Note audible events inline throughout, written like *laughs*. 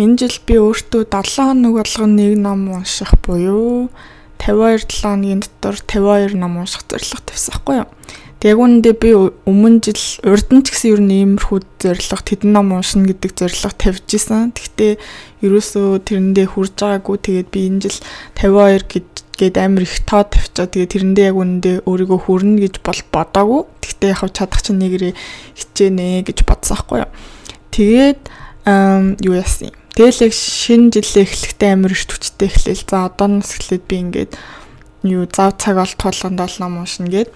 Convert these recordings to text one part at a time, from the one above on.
Энэ жил би өөртөө 7 хоног болгон нэг ном унших буюу 52 7 хоногийн дотор 52 ном унших зорилго тавьсан байхгүй юу. Тэг үүндээ би өмнө жил урд нь ч гэсэн ер нь иймэрхүү зорилго тэдэн ном уншина гэдэг зорилго тавьж исэн. Гэхдээ ерөөсөө тэрэндээ хүрж байгаагүй. Тэгээд би энэ жил 52 гэж гээд амар их тоо тавьчаа. Тэгээд тэрэндээ яг үүндээ өөрийгөө хүрнэ гэж бол бодоагүй. Гэхдээ яг чадах чинь нэгэрээ хичээнэ гэж бодсон байхгүй юу. Тэгээд юу яасан юм. Тэгэл яг шинэ жилээ эхлэхдээ амар их хүчтэй эхлэв. За одооноос эхлээд би ингээд юу зав цаг олт тулганд бол ном уншина гээд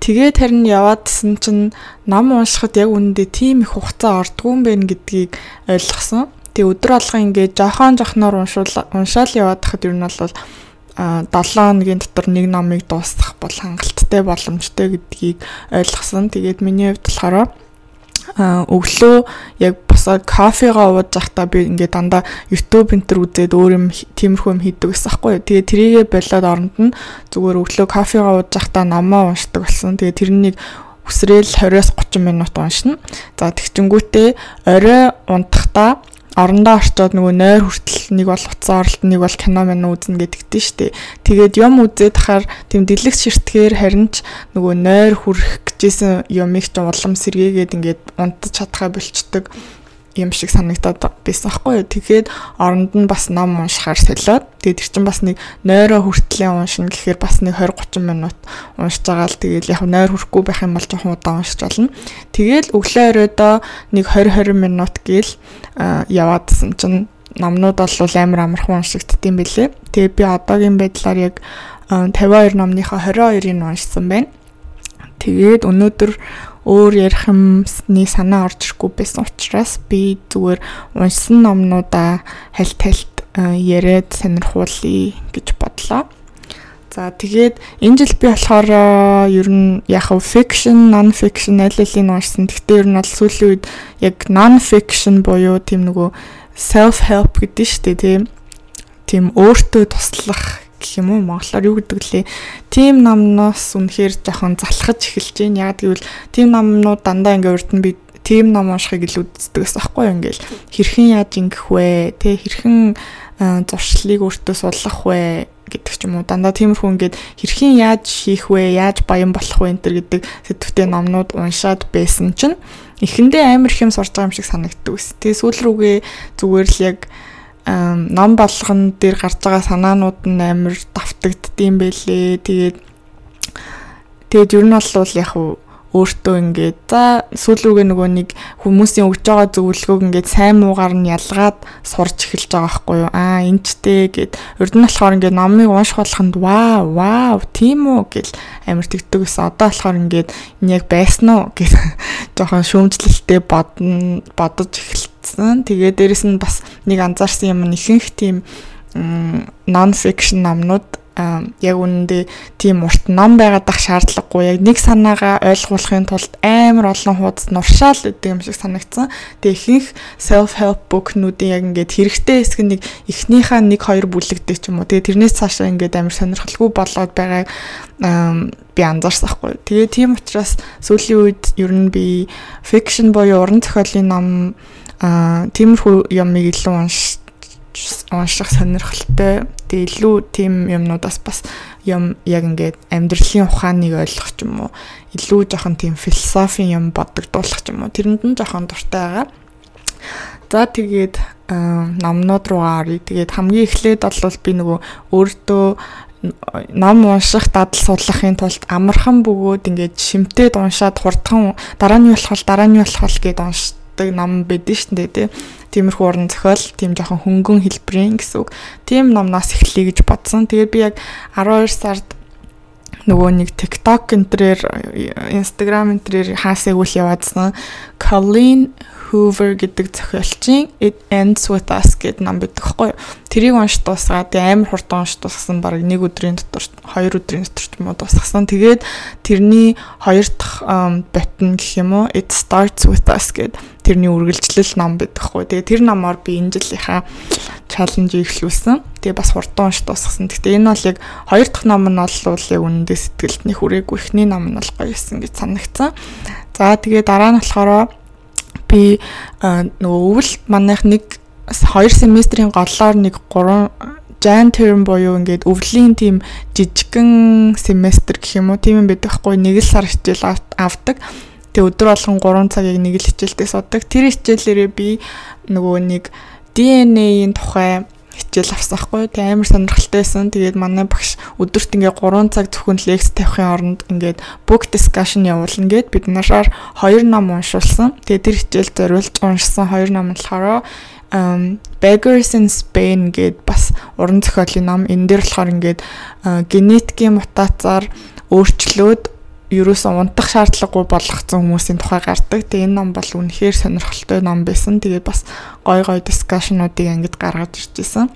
Тэгээд харин яваадсэн чинь ном уншихад яг үүндээ тийм их хугацаа ордгүй юм байна гэдгийг ойлгосон. Тэгээ өдөр алга ингээд жохон жохноор уншуул уншаал яваад хахад ер нь бол а 7 хоногийн дотор нэг номыг дуусгах бол хангалттай боломжтой гэдгийг ойлгосон. Тэгээд миний хувьд болохоор өглөө яг босоод кофегаа ууж захтаа би ингээд дандаа YouTube энтер үзээд өөр юм тиймэрхүү юм хийдэг гэсэн аахгүй. Тэгээ трийгээ болоод оронд нь зүгээр өглөө кофегаа ууж захтаа номоо уншдаг болсон. Тэгээ тэрнийг үсрээл 20-с 30 минут уншина. За тэгчингүүтээ орой унтахдаа орондоо орчоод нөгөө нойр хүртэл нэг бол уцаа оролт нэг бол кино мэн үзнэ гэдэгтэй штэ. Тэгээд юм үзээд тахаар тийм дэлгэх ширтгэхээр харин ч нөгөө нойр хүрэх гэжсэн юмыг ч улам сэргээгээд ингээд унтаж чадхаа болчдөг юм шиг санагдаад байсан байхгүй юу. Тэгэхээр оронд нь бас ном уншихаар солиод тэгээд тэр чинь бас нэг нойроо хүртлийн уншина гэхээр бас нэг 20 30 минут уншиж байгаа л тэгээд яг нойр хүрэхгүй байх юм бол жоохон удаан уншиж болно. Тэгээд өглөө оройдоо нэг 20 20 минут гээл яваадсэн чинь номнууд бол амар амархан уншигддсан бэлээ. Тэгээ би одоогийн байдлаар яг 52 номныхоо 22-ыг уншсан байна. Тэгээд өнөөдөр өөр ярих юмсны санаа орж ирэхгүй байсан учраас би зүгээр уншсан номнуудаа хальт хальт яриад сонирхуулъя гэж бодлоо. За тэгээд энэ жил би болохоор ер нь яг fiction, non fiction аль алийг уншсан. Гэхдээ ер нь бол сүүлийн үед яг non fiction буюу тийм нөгөө self help гэдэг нь шүү дээ тийм. Тийм өөртөө туслах гэх юм уу? Монголоор юу гэдэг лээ? Тим номноос үнэхээр жоохон залхаж эхэлж байна. Яг гэвэл тим номнууд дандаа ингээ урд нь би тим ном уншихыг илүү үздэг гэсэн аахгүй юу? Ингээл хэрхэн яаж ингэх вэ? Тэ хэрхэн зуршлыг өөртөө суллах вэ гэдэг ч юм уу? Дандаа тиймэрхүү ингээд хэрхэн яаж хийх вэ? Яаж баян болох вэ? Энэ гэдэг сэтгвтэй номнууд уншаад байсан чинь эхэндээ амар их юм сурж байгаа юм шиг санагддаг ус. Тэгээ сүүл рүүгээ зүгээр л яг ном болгон дээр гарч байгаа санаанууд нь амар давтагддсан байлээ. Тэгээд тэгээд ер нь бол яг өөртөө ингээд за сүүл рүүгээ нөгөө нэг хүмүүсийн өгж байгаа зөвлөгөөг ингээд сайн муугаар нь ялгаад сурч эхэлж байгаа байхгүй юу? Аа энэчтэй гэд. Урд нь болохоор ингээд номыг унших болохонд вау вау тийм үү? гэл амар тэгдэг гэсэн. Одоо болохоор ингээд энэ яг байсан уу? *laughs* гэж жоохон шүүмжлэлтэй бодно бодож эхэлт харагдсан. Тэгээ дээрэс нь бас нэг анзаарсан юм ихэнх тийм non fiction номнууд яг үнэндээ тийм урт ном байгаад ах шаардлагагүй яг нэг санаагаа ойлгуулахын тулд амар олон хуудас нуршаал гэдэг юм шиг санагдсан. Тэгээ ихэнх self help book-нуудын яг ингээд хэрэгтэй хэсэг нэг эхнийхээ нэг хоёр бүлэгтэй ч юм уу. Тэгээ тэрнээс цаашаа ингээд амар сонирхолгүй болоод байгааг би анзаарсан хгүй. Тэгээ тийм учраас сүүлийн үед ер нь би fiction буюу уран зохиолын ном аа тиймэрхүү юмыг илүү унш унших сонирхолтой. Тэгээ илүү тийм юмнуудаас бас юм яг ингээд амьдралын ухааныг ойлгох ч юм уу илүү жоохон тийм философийн юм бодогдуулах ч юм уу тэрэнд нь жоохон дуртай байгаа. За тэгээд номнууд руугаа оръё. Тэгээд хамгийн эхлээд бол би нөгөө өөртөө ном унших дадал судлахын тулд амархан бөгөөд ингээд шимтээд уншаад хурдхан дараа нь болох дараа нь болох гэд унш уншдаг ном байдэн шүү дээ тий. Тиймэрхүү уран зохиол, тийм жоохон хөнгөн хэлбэрийн гэсэн үг. Тийм номноос эхлэе гэж бодсон. Тэгээд би яг 12 сард нөгөө нэг TikTok энтрээр Instagram энтрээр хаасайг үл яваадсан. Colleen Hoover гэдэг зохиолчийн It Ends With Us гэдэг ном байдаг хгүй юу. Тэрийг унш дуусгаад амар хурдан унш дуусгасан баг нэг өдрийн дотор хоёр өдрийн дотор ч юм уу дуусгасан. Тэгээд тэрний хоёр дахь ботн гэх юм уу It Starts With Us гэдэг тэрний үргэлжлэл ном байдаг хгүй. Тэгээд тэр номоор би энэ жилийнхаа чаленж ихлүүлсэн. Тэгээ бас хурдан унш дуусгасан. Гэхдээ энэ бол яг хоёр дахь ном нь бол яг үнэндээ сэтгэлд нэг хүрээгүй ихний ном нь бол гоё байсан гэж санагдсан. За тэгээ дараа нь болохоор би нөгөө өвөл манайх нэг 2 семестрийн голлоор нэг 3 Jan term буюу ингээд өвлийн тийм жижигхэн семестр гэх юм уу тийм юм байдаг хгүй нэг л сар хичээл авдаг. Тэгээ өдөр болгон 3 цагийг нэг л хичээлдээ суудаг. Тэр хичээлээрээ би нөгөө нэг DNA-ийн тухай хичээл авсан хгүй. Тэгээ амар сонирхолтой байсан. Тэгээд манай багш өдөрт ингээ 3 цаг зөвхөн лекц тавихын оронд ингээд book discussion явуулна гэд бид нараар хоёр ном уншуулсан. Тэгээд тэр хичээл зориулж уншсан хоёр ном болохоор um Beggars in Spain гэд бас уран зохиолын ном. Энэ дээр болохоор ингээд генетикийн мутацаар өөрчлөөд ерөөсөн унтах шаардлагагүй болгоцсон хүмүүсийн тухай гардаг. Тэгээ энэ ном бол үнэхээр сонирхолтой ном байсан. Тэгээ бас гой гой дискшнуудыг ангид гаргаж иржсэн.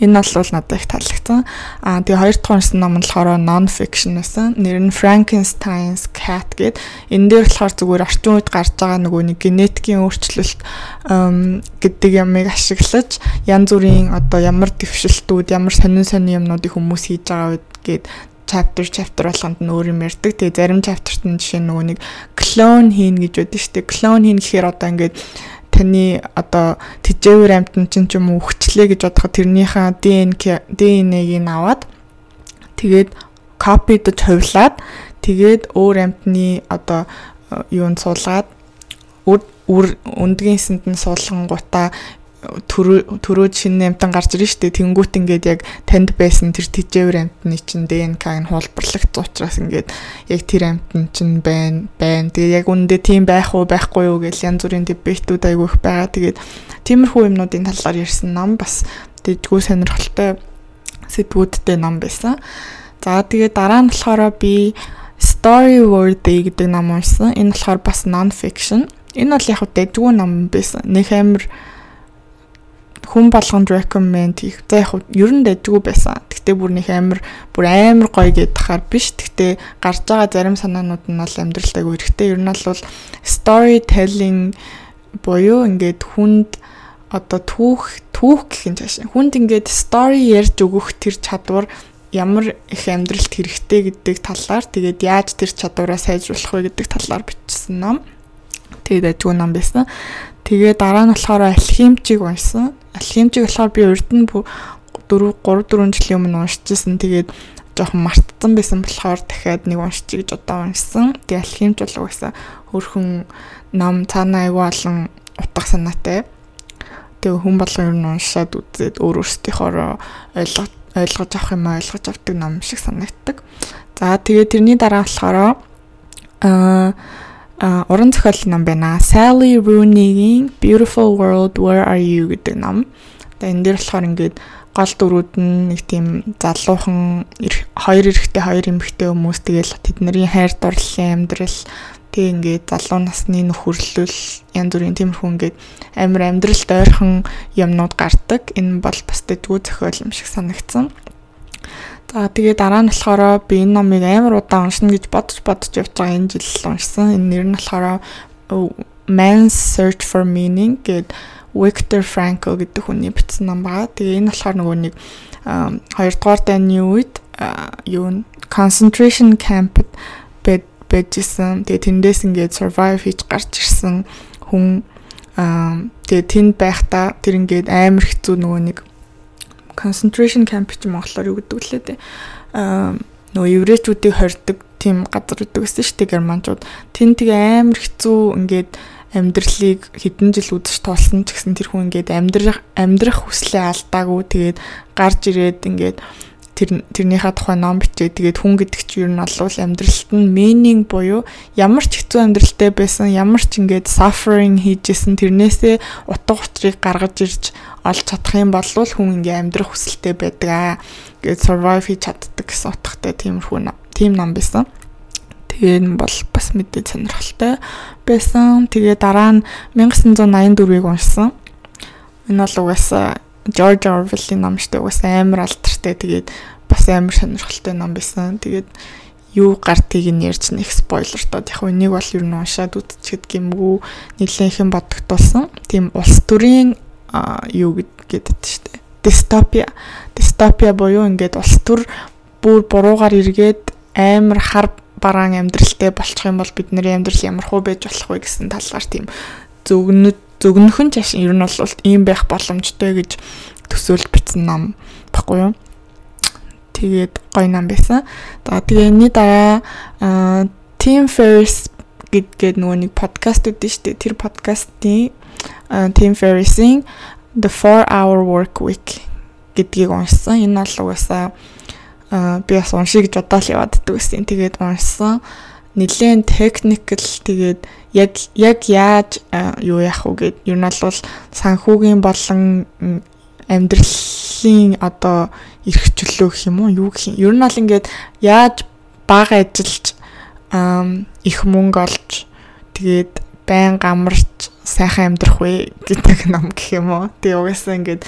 Энэ бол надад их таалагдсан. Аа тэгээ хоёр дахь унсан ном нь болохоор non fiction байсан. Нэр нь Frankenstein's Cat гэд. Энэ дээр болохоор зүгээр орчин үед гарч байгаа нөгөө нэг генетикийн өөрчлөлт гэдэг ямыг ашиглаж янз бүрийн одоо ямар дэвшилтүүд, ямар сонин сонин юмнуудыг хүмүүс хийж байгаа үед гээд chapter chapter болгонд нь өөр юм ярьдаг. Тэгээ зарим chapter-т нь жишээ нөгөө нэг clone хийн гэж шүү дээ. Clone хийн гэхээр одоо ингээд таны одоо тэжээвэр амьтан чинь ч юм уу хүчлээ гэж бодоход тэрнийхээ ДНК ДНХ-г нь аваад тэгээд копидж хувлаад тэгээд өөр амьтны одоо юунд суулгаад үр өндгийнсэнд нь суулгангуудаа төрөөд шинэ амтан гарч ирж штэ тэнгуут ингээд яг танд байсан тэр тэжээвэр амтны чинь ДНК-г нь хуулбарлагдсан учраас ингээд яг тэр амтан чинь байна байна. Тэгээ яг үндэ тийм байх уу байхгүй юу гэж янз бүрийн дебетүүд айгүй их байгаа. Тэгээд тиймэрхүү юмнуудын талаар ярьсан ном бас дэжгүй сонирхолтой сэдвүүдтэй ном байсан. За тэгээ дараа нь болохоор би Story Worthy гэдэг ном уншсан. Энэ болохоор бас non fiction. Энэ бол яг дэжгүй ном байсан. Нэг амар хүн болгонд recommend хийх. За яг ер нь дэжгүй байсан. Гэтэ бүр нэг амар бүр амар гоё гэдгээр биш. Гэтэ гарч байгаа зарим санаанууд нь бол амьдралтайг үүрэгтэй. Ер нь бол storytelling буюу ингээд хүнд одоо түүх түүх гэх юм цааш. Хүнд ингээд story ярьж өгөх тэр чадвар ямар их амьдралд хэрэгтэй гэдэг талаар тэгээд яаж тэр чадвараа сайжруулах вэ гэдэг талаар бичсэн ном. Тэгээд ажгүй ном байсан. Тэгээ дараа нь болохоор алхимчиг уншсан. Алхимчиг болохоор би урд нь 4 3 4 жилийн өмнө уншижсэн. Тэгээд жоохон мартсан байсан болохоор дахиад нэг уншчих гэж одоо уншсан. Тэгээ алхимч бол угаасаа хөрхөн ном цаанаа аягүй олон утга санаатай. Тэгээ хүн болгон ер нь уншаад үзээд өөр өөрсдийнхоо ойлгож ойлгож авах юм ойлгож авдаг ном шиг санагддаг. За тэгээ тэрний дараа болохоор аа уран зохиолын ном байна. Sally Rooney-гийн Beautiful World Where Are You гэдэг ном. Тэгээ энэ дээр болохоор ингээд гол дөрүүд нь нэг тийм залуухан хоёр эрэгтэй хоёр эмэгтэй хүмүүс тэгэл тэдний хайр дурлалын амьдрал тэг ингээд залуу насны нөхөрлөл янз бүрийн тиймэрхүү ингээд амар амьдралд ойрхон юмнууд гардаг. Энэ бол бас дэдгүү зохиол юм шиг санагдсан. За тэгээ дараа нь болохоор би энэ номыг амар удаан уншина гэж бодож бодож явж байгаа энэ жил уншсан. Энэ нэр нь болохоор Man's Search for Meaning гэд Viktor Frankl гэдэг хүний бичсэн ном байгаа. Тэгээ энэ болохоор нөгөө нэг хоёрдугаар дайны үед юу concentration camp бед бэжсэн. Тэгээ тэндээс ингээд survive хийж гарч ирсэн хүн тэгээ тэнд байхдаа тэр ингээд амар хэцүү нөгөө нэг concentration camp ч монголоор юу гэдэг лээ дээ. Аа нөгөө еврейчүүдийг хордог тийм газар гэдэг гэсэн шүү дээ германчууд. Тэн тэгээ амар хэцүү ингээд амьдралыг хэдэн жил үдшиж туулсан ч гэсэн тэр хүн ингээд амьдрах амьдрах хүслээ алдаагүй тэгээд гарч ирээд ингээд тэр тэрнийхээ тухай ном бичээ. Тэгээд хүн гэдэг чинь ер нь бол амьдралт нь meaning буюу ямар ч хэцүү амьдралтай байсан, ямар ч ингээд suffering хийжсэн тэрнээсээ утга учирыг гаргаж ирж олж чадах юм бол хүн ингээ амьдрах хүсэлтэй байдаг аа. Ингээд survive хийж чаддаг гэсэн утгатай тиймэрхүү тийм ном байсан. Тэгээ энэ бол бас мэдээ сонирхолтой байсан. Тэгээ дараа нь 1984-ийг уншсан. Энэ бол угаасаа George Orwell-ийн ном шүү дээ. Угаасаа амар алдартай. Тэгээд бас амар сонирхолтой ном байсан. Тэгээд юу гартыг нь ярьж нэг спойлертод яг энийг бол ер нь уншаад үзчихэд гимгүү нэлээд их бодогдуулсан. Тийм улс төрийн юу гэдэг штэ. Дистопия. Дистопия буюу ингээд улс төр бүр буруугаар эргээд амар хар бараан амьдралтай болчих юм бол бидний амьдрал ямар хөө байж болох вэ гэсэн талаар тийм зөвгнөд зөгнөх нь чаш ер нь бол ийм байх боломжтой гэж төсөөлж бичсэн ном баггүй юу. Тэгээд гоё ном байсан. За тэгээ энэ дараа Tim Ferriss гэдгээд нөгөө нэг подкаст үүдэн шүү дээ. Тэр подкастын Tim Ferriss-ийн The 4 Hour Work Week гэдгийг уншсан. Энэ бол угаасаа би бас уншия гэж бодоод л явааддаг гэсэн. Тэгээд уншсан. Нилээн техникл тэгээд яг яг яаж юу яах вэ гэд ер нь бол санхүүгийн болон амьдралын одоо эрхчлөө гэх юм уу юу гэх юм. Ер нь бол ингээд яаж бага ажиллаж их мөнгө олж тэгээд байн гамарч сайхан амьдрах вэ гэдэг ном гэх юм уу. Тэгээ угаасаа ингээд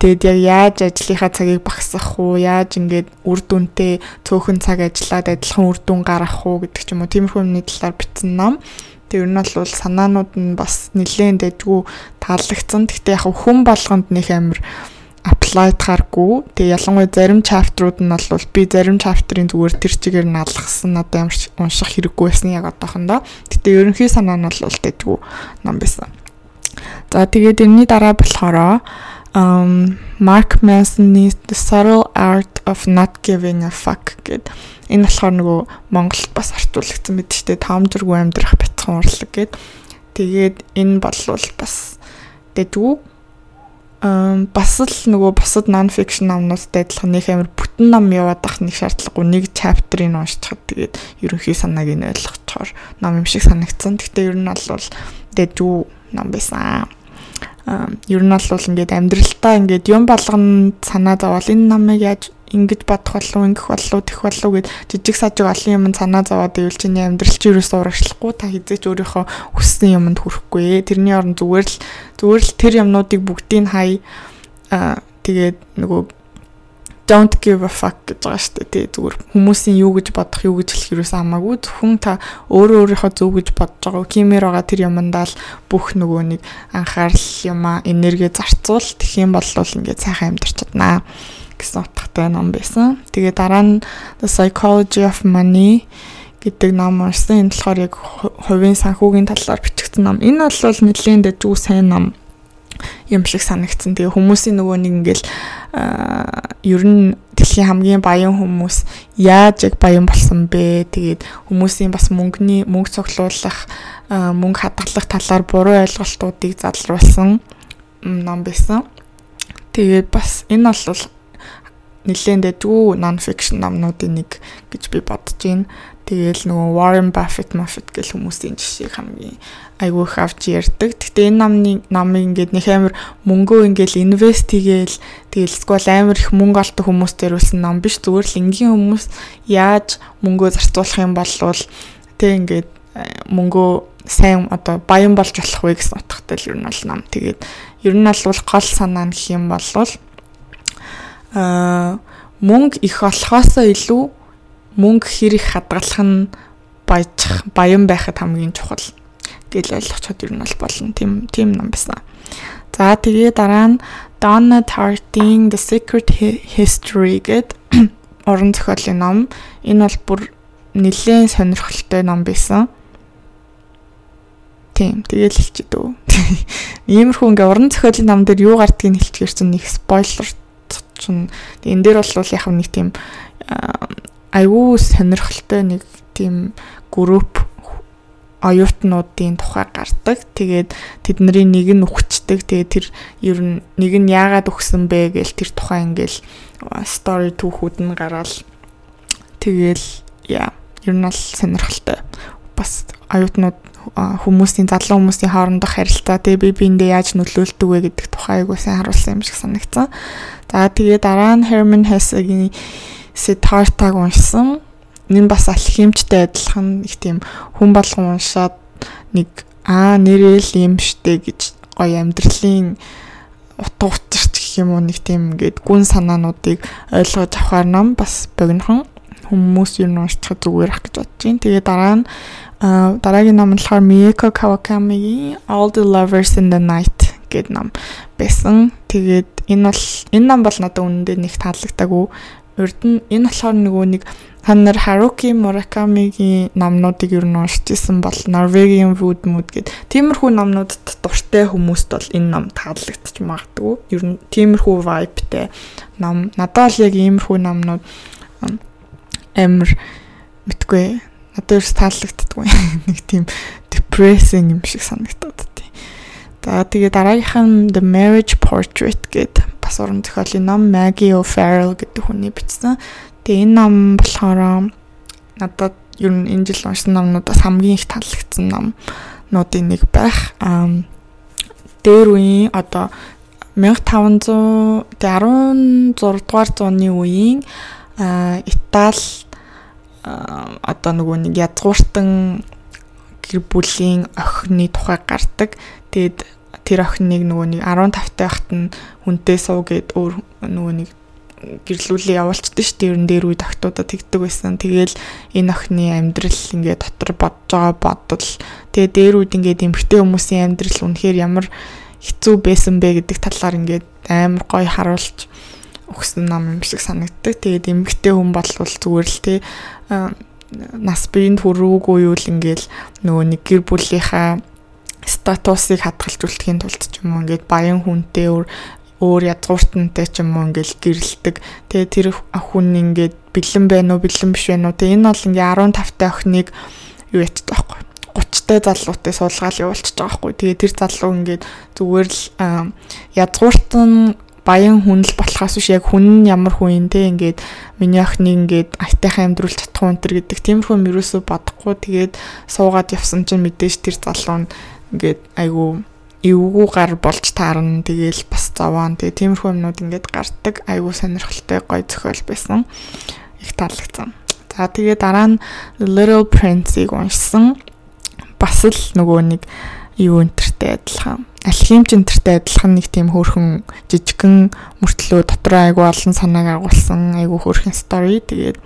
тэгэд яг яаж ажлынхаа цагийг багасгах уу, яаж ингээд үр дүнтэй цөөхөн цаг ажиллаад адилхан үр дүн гаргах уу гэдэг ч юм уу. Тиймэрхүү юмны талаар бичсэн ном. Тэр нь бол санаанууд нь бас нэлээд дэжгүй таалагдсан. Гэхдээ яг хүн болгонд нэг амир апплайтгааргүй. Тэгээ ялангуяа зарим чаптрууд нь бол би зарим чаптрын зүгээр тэр чигээр нь алгасан надад ямар унших хэрэггүй байсан яг одоохондоо. Гэтэ ерөнхий санаа нь бол дэжгүй ном байсан. За тэгээд энэний дараа болохоор um Mark Manson-ы The Subtle Art of Not Giving a Fuck гэд энэ болохоор нөгөө Монголд бас артуулагдсан мэт ч тэ таамжиргүй амьдрах бяцхан урлаг гэд тэгээд энэ болвол бас дэжгүй бас л нөгөө бусад non fiction номнуудтай адилхан нэг амар бүтэн ном яваад ах нэг шаардлагагүй нэг chapter-ыг уншчихад тэгээд ерөнхий санааг нь ойлгохоор ном юм шиг санагдсан. Гэхдээ ер нь бол дэжүү ном байсан. Ер нь бол ингээд амьдралтаа ингээд юм болгоно санаа зовоол энэ номыг яаж ингэж бодох болов ингэх болов тэх болов гэд жижиг сажиг олон юм санаа зовоод ивэл чиний амьдрал чи ерөөсөө урагшлахгүй та хизээч өөрийнхөө хүссэн юмд хүрэхгүй тэрний оронд зүгээр л зүгээр л тэр юмнуудыг бүгдийг хай аа тэгээд нөгөө don't give a fuck гэж байгаа шүү дээ. Тэ зүгээр хүмүүсийн юу гэж бодох, юу гэж хэлэх юусэн хамаагүй. Зөвхөн та өөрөө өөрийнхөө зөв гэж бодож байгаа. Кимээр байгаа тэр юмдаа л бүх нөгөө нэг анхаарал юмаа, энерги зарцуул. Тэгэх юм бол ингээд сайхан амьдарч чаднаа гэсэн утгатай ном байсан. Тэгээ дараа нь The Psychology of Money гэдэг ном уншсан. Энэ болохоор яг хувийн санхүүгийн талаар бичигдсэн ном. Энэ бол нэлийн дэжгүй сайн ном юм шиг санагдсан. Тэгээ хүмүүсийн нөгөө нэг ингээл ер нь дэлхийн хамгийн баян хүмүүс яаж яг баян болсон бэ? Тэгээд хүмүүсийн бас мөнгөний мөнгө цуглуулах, мөнгө хадгалах талаар буруу ойлголтуудыг залруулсан ном байсан. Тэгээд бас энэ бол нэлээд дэдгүү non fiction номнуудын нэг гэж би бодож байна. Тэгээл нөгөө Warren Buffett, Buffett гэх хүмүүсийн жишээг хамгийн айгүй их авч ярьдаг. Гэтэ энэ номны номыг ингээд нэг амар мөнгөө ингээд инвест хийгээл тэгэл сквал амар их мөнгө олдог хүмүүс төрүүлсэн ном биш. Зүгээр л энгийн хүмүүс яаж мөнгөө зарцуулах юм бол тэг ингээд э, мөнгөө сайн одоо баян болж болох вэ гэсэн утгатай л ер нь бол ном. Тэгээд ер нь бол гол санаа нь гэх юм бол аа мөнгө их олохоосоо илүү мөнгө хэр их хадгалах нь баяжих баян байхад хамгийн чухал гэж ойлгочод ер нь бол болно. Тим тим ном байсан. За тэгээ дараа нь Donna Tartt-ийн The Secret History гэд *clears throat* уран зохиолын ном. Энэ бол бүр нэлээд сонирхолтой ном байсан. Тийм, тэгэл хэлчихэ дөө. *laughs* Иймэрхүү ингээ уран зохиолын ном дээр юу гардгийг хэлчихэр чинь нэг спойлер чинь энэ дээр бол яг нэг тийм аюу сонирхолтой нэг тийм групп оюутнуудын тухай гардаг. Тэгээд тэдний нэг нь үхчихдэг. Тэгээд тэр ер нь нэг нь яагаад үхсэн бэ гээл тэр тухай ингээл story түүхүүд нь гараал. Тэгээл яа, ер нь бол сонирхолтой. Бас оюутнууд хүмүүсийн залуу хүмүүсийн хоорондох харилцаа тэгээ би биэндээ яаж нөлөөлдөг вэ гэдэг тухай айгуу сайн харуулсан юм шиг санагдсан. За тэгээ дараа нь Herman Hesse-гийн Siddhartha-г уншсан. Энэ бас алхимичтэй адилхан их тийм хүн болгон уншаад нэг аа нэрэл юм штэ гэж гоё амьдралын утга учирч гэх юм уу нэг тийм ингээд гүн санаануудыг ойлгож авахар ном бас богинохон хүмүүс юу уншчих зүгээр ах гэж бодож байна. Тэгээ дараа нь дараагийн ном нь болохоор Miyako Kawakamiгийн All the Lovers in the Night гэдэг ном байсан. Тэгээд энэ бол энэ ном бол надад үнэндээ нэг таалагдаагүй. Урд нь энэ болохоор нөгөө нэг та нар Haruki Murakamiгийн номнуудыг ер нь уншиж исэн бол Norwegian Wood Mood гэдэг тиймэрхүү номнуудад дуртай хүмүүст бол энэ ном таалагдчих магадгүй. Ер нь тиймэрхүү vibeтэй ном. Надад л яг иймэрхүү номнууд амар мэдгүй. Надад ерөөс таалагддаггүй. *laughs* Нэг тийм depressing юм шиг санагдаад. За тэгээ дараагийнх нь The Marriage Portrait гэдэг бас уран зохиолын ном Maggie O'Farrell гэдэг хүний бичсэн. Тэгээ энэ ном болохоор надад ер нь энэ жил уншсан номнуудаас хамгийн их таалагдсан номнуудын нэг байх. Дээр үеийн одоо 1500 16 дугаар зууны үеийн Итали одоо нөгөө нэг язгууртан гэр бүлийн охины тухай гардаг. Тэгэд тэр охиныг нөгөө нэг 15 таа хат нь хүнтэй суу гэд өөр нөгөө нэг гэрлүүлээ явуулчихдээ шүү дээ. Ерөн дээр үед охтуудаа тэгдэг байсан. Тэгээл энэ охины амьдрал ингээд дотор бодож байгаа бодол. Тэгээ дээр үед ингээд эмгтэй хүмүүсийн амьдрал үнэхээр ямар хэцүү байсан бэ гэдэг талаар ингээд амар гоё харуулж өгсөн ном юм шиг санагддаг. Тэгээд эмгтэй хүн болвол зүгээр л тий нас биеинд хүрүүгүй юу л ингээл нөгөө нэг гэр бүлийнхаа статусыг хадгалжуулахын тулд ч юм уу ингээд баян хүнтэй өөр язгууртантай ч юм уу ингээл гэрэлдэг. Тэгээ тэр хүн ингээд бэлэн байна уу, бэлэн биш байна уу. Тэгээ энэ бол ингээ 15 та охиныг юу байгаа байхгүй. 30 та залуутай суулгаал явуулчихж байгаа байхгүй. Тэгээ тэр залуу ингээд зүгээр л язгууртан баян хүн л болохоос биш яг хүн нь ямар хүн юм те ингээд миний охиныг ингээд айтайхан амьдруулж чадахгүй энэ төр гэдэг тиймэрхүү юм ерөөсөө бодохгүй тэгээд суугаад явсан чинь мэдээж тэр залуу нь ингээд айгу эвгүй гар болж таарна. Тэгээл бас зовоон. Тэгээ тиймэрхүү юмнууд ингээд гардаг. Айгу сонирхолтой гоё зохиол байсан. Их таалагдсан. За тэгээ дараа нь Little Prince-ийг уншсан. Бас л нөгөө нэг юу энтертэй адилхан. Алхимч энтертэй адилхан нэг тийм хөөрхөн жижигхэн мөртлөө дотроо айгу олон санааг агуулсан айгу хөөрхөн story. Тэгээд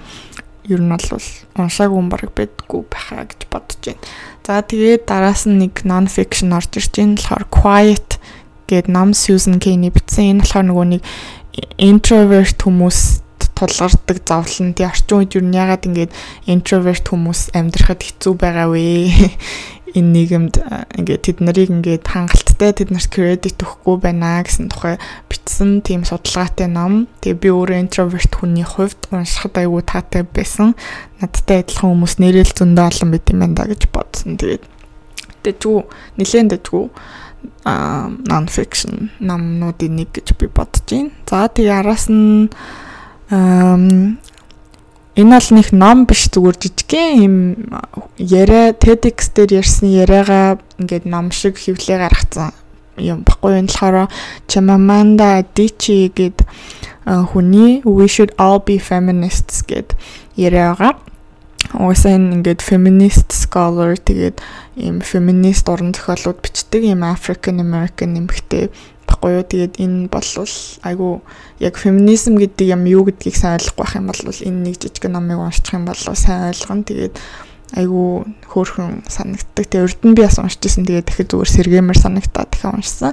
ер нь бол уншаагүй юм баг байдгүй байхаа гэж бодож байна. За тэгээд дараас нь нэг non fiction орж ирж байна. болохоор Quiet гэдэг ном Susan Cain-ий бичсэн. Энэ болохоор нөгөө нэг introvert хүмүүс тулгардаг зовлон тий орчин үед юу яагаад ингэж introvert хүмүүс амьдрахад хэцүү байгаа вэ? Энэ нийгэмд ингээд тэд нарыг ингээд хангалттай тэд нарт кредит өгөхгүй байна гэсэн тухай бичсэн тийм судалгаатай ном. Тэгээ би өөрөө introvert хүний хувьд уншихад айгүй таатай байсан надтай адилхан хүмүүс нэрэл зөндөө олон байт юм байна гэж бодсон. Тэгээд дэжгүй нилээн дэжгүй а non fiction намнуудын нэг гэж би бодож байна. За тэгээ араас нь энэ бол нэг ном биш зүгээр жижигхэн юм яриа TEDx дээр ярьсан яриагаа ингээд ном шиг хөвлөө гаргацсан юм баггүй. Энэ болохоор Chimamanda Adichie гэд хүний We should all be feminists гэд яриагаа Угсаа энэ ингээд feminist scholar тэгээд ийм feminist уран зохиолууд бичдэг ийм African American нэмэгтэй баггүй юу. Тэгээд энэ бол айгу яг феминизм гэдэг юм юу гэдгийг сайн ойлгохгүй байх юм бол энэ нэг жижиг номыг уншчих юм бол сайн ойлгоно. Тэгээд айгу хөөрхөн санагддаг. Тэгээ урд нь би бас уншиж ирсэн. Тэгээ дахид зүгээр сэргэмэр санагтаа дахиад уншсан.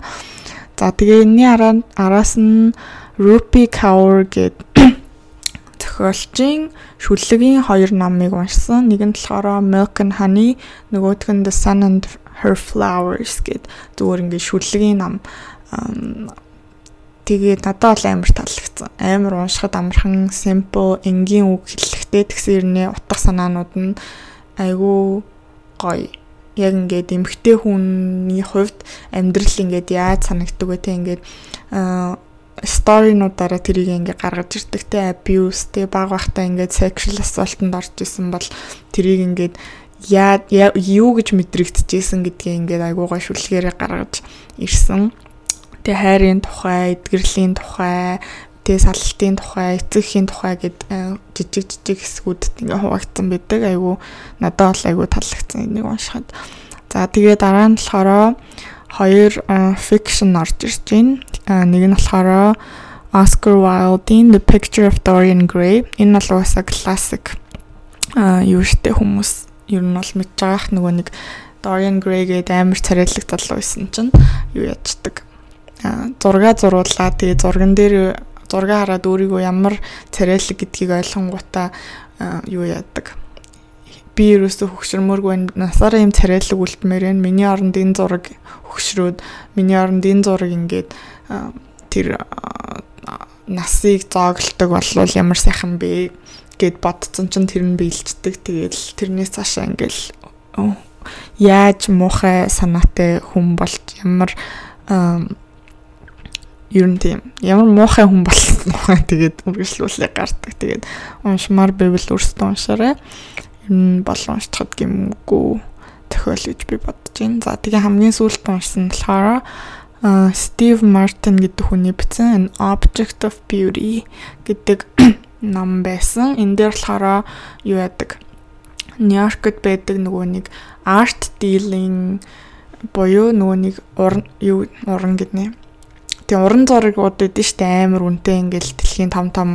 За тэгээ энэний араа араас нь Rupi Kaur гэдэг *coughs* зохиолчийн шүллэгийн хоёр номыг уншсан. Нэг нь болохоор Milk and Honey, нөгөөх нь The Sun and Her Flowers гэд зүгээр ингээд шүллэгийн ном. Тэгээд надад бол амар таалагдсан. Амар уншихад амархан, simple, энгийн үг хэллэгтэй тэгсэн ирнэ утга санаанууд нь айгүй гоё. Яг ингээд эмгтэй хүний хувьд амьдрал ингээд яаж санагддаг вэ те ингээд сторинуудаараа тэрийг ингээ гаргаж ирдэг те abuse те баг бахта ингээд sexual assault-д орж исэн бол тэрийг ингээд яа юу гэж мэдрэгдэжсэн гэдгийг ингээд айгуугаа шүлгээрээ гаргаж ирсэн. Тэгээ хайрын тухай, эдгэрлийн тухай, тэгээ саллтын тухай, эцэгхийн тухай гэд жижиг жижиг хэсгүүдэд ингээ хуваагдсан байдаг. Айгуу надад бол айгуу таалагдсан энийг уншихад. За тэгээ дараа нь болохоор хоёр fiction орж ирж байна. Нэг нь болохоор Oscar Wilde-ийн The Picture of Dorian Gray. Энэ бол уусаа classic а юу штэ хүмүүс ер нь бол мэдж байгаах нөгөө нэг Dorian Gray гэдэг амар царайлаг залуу байсан чинь юу ячдаг. А зураг зуруулаа тэгээ зурган дээр зургийг хараад өөрийгөө ямар царайлаг гэдгийг ойлгонгуудаа юу яадаг би ерөөсөө хөгшөрмөргүй байна. Насаараа юм царайлаг үлдмээр байна. Миний оронд энэ зураг хөгшрөөд миний оронд энэ зураг ингээд тэр насыг зооглдог болвол ямар сайхан бэ гэд бодсон чинь тэр нь биелждэг. Тэгэл тэрнээс цаашаа ингээл яаж муухай санаатай хүн болж ямар ер нь тийм ямар муухай хүн болсон *laughs* уу тэгээд үргэлжлүүлээ гардаг. Тэгээд уншмаар байвал өөрсдөө уншаарай ер нь болон уншчихад гэмгүй тохиол гэж би бодож байна. За тэгээ хамгийн сүүлд уншсан болохоор Стив Мартин гэдэг хүний бичсэн An Object of Beauty гэдэг *clears throat* ном байсан. Энэ дээр болохоор юу яадаг? Нью-Йоркд байдаг нөгөө нэг art dealing боёо нөгөө нэг уран юу уран гэднэ. Тэгээ уран зурагууд байдаг шүү дээ амар үнэтэй ингээл дэлхийн том том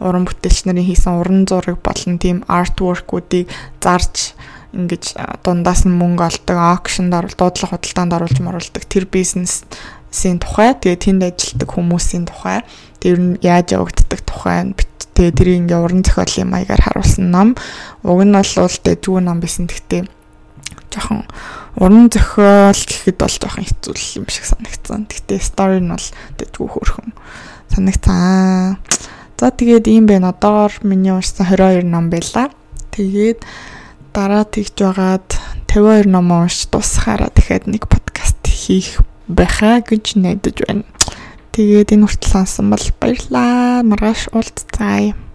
уран бүтээлч нарын хийсэн уран зураг болон тийм артворкуудыг зарж ингэж дундаас нь мөнгө олдог, аукшнд оруулж, дуудлага худалдаанд оруулж моруулдаг тэр бизнесийн тухай, тэгээ тэнд ажилладаг хүмүүсийн тухай, тэр нь яаж явагддаг тухай тэгээ тэрийг ингээ уран зохиолын маягаар харуулсан ном. Уг нь бол дэжгүй ном байсан. Гэхдээ жоохон уран зохиол гэхэд бол жоохон хэцүү юм шиг санагдсан. Гэхдээ story нь бол дэжгүй хөөрхөн санагцсан. За тэгээд ийм байна. Одоогоор миний уншсан 22 ном байлаа. Тэгээд дараа тэгж байгаад 52 ном унш тусахаараа дахиад нэг подкаст хийх байхаа гэж найдаж байна. Тэгээд энэ хүртэл сонсон бол баярлалаа. Маргааш уулзцаая.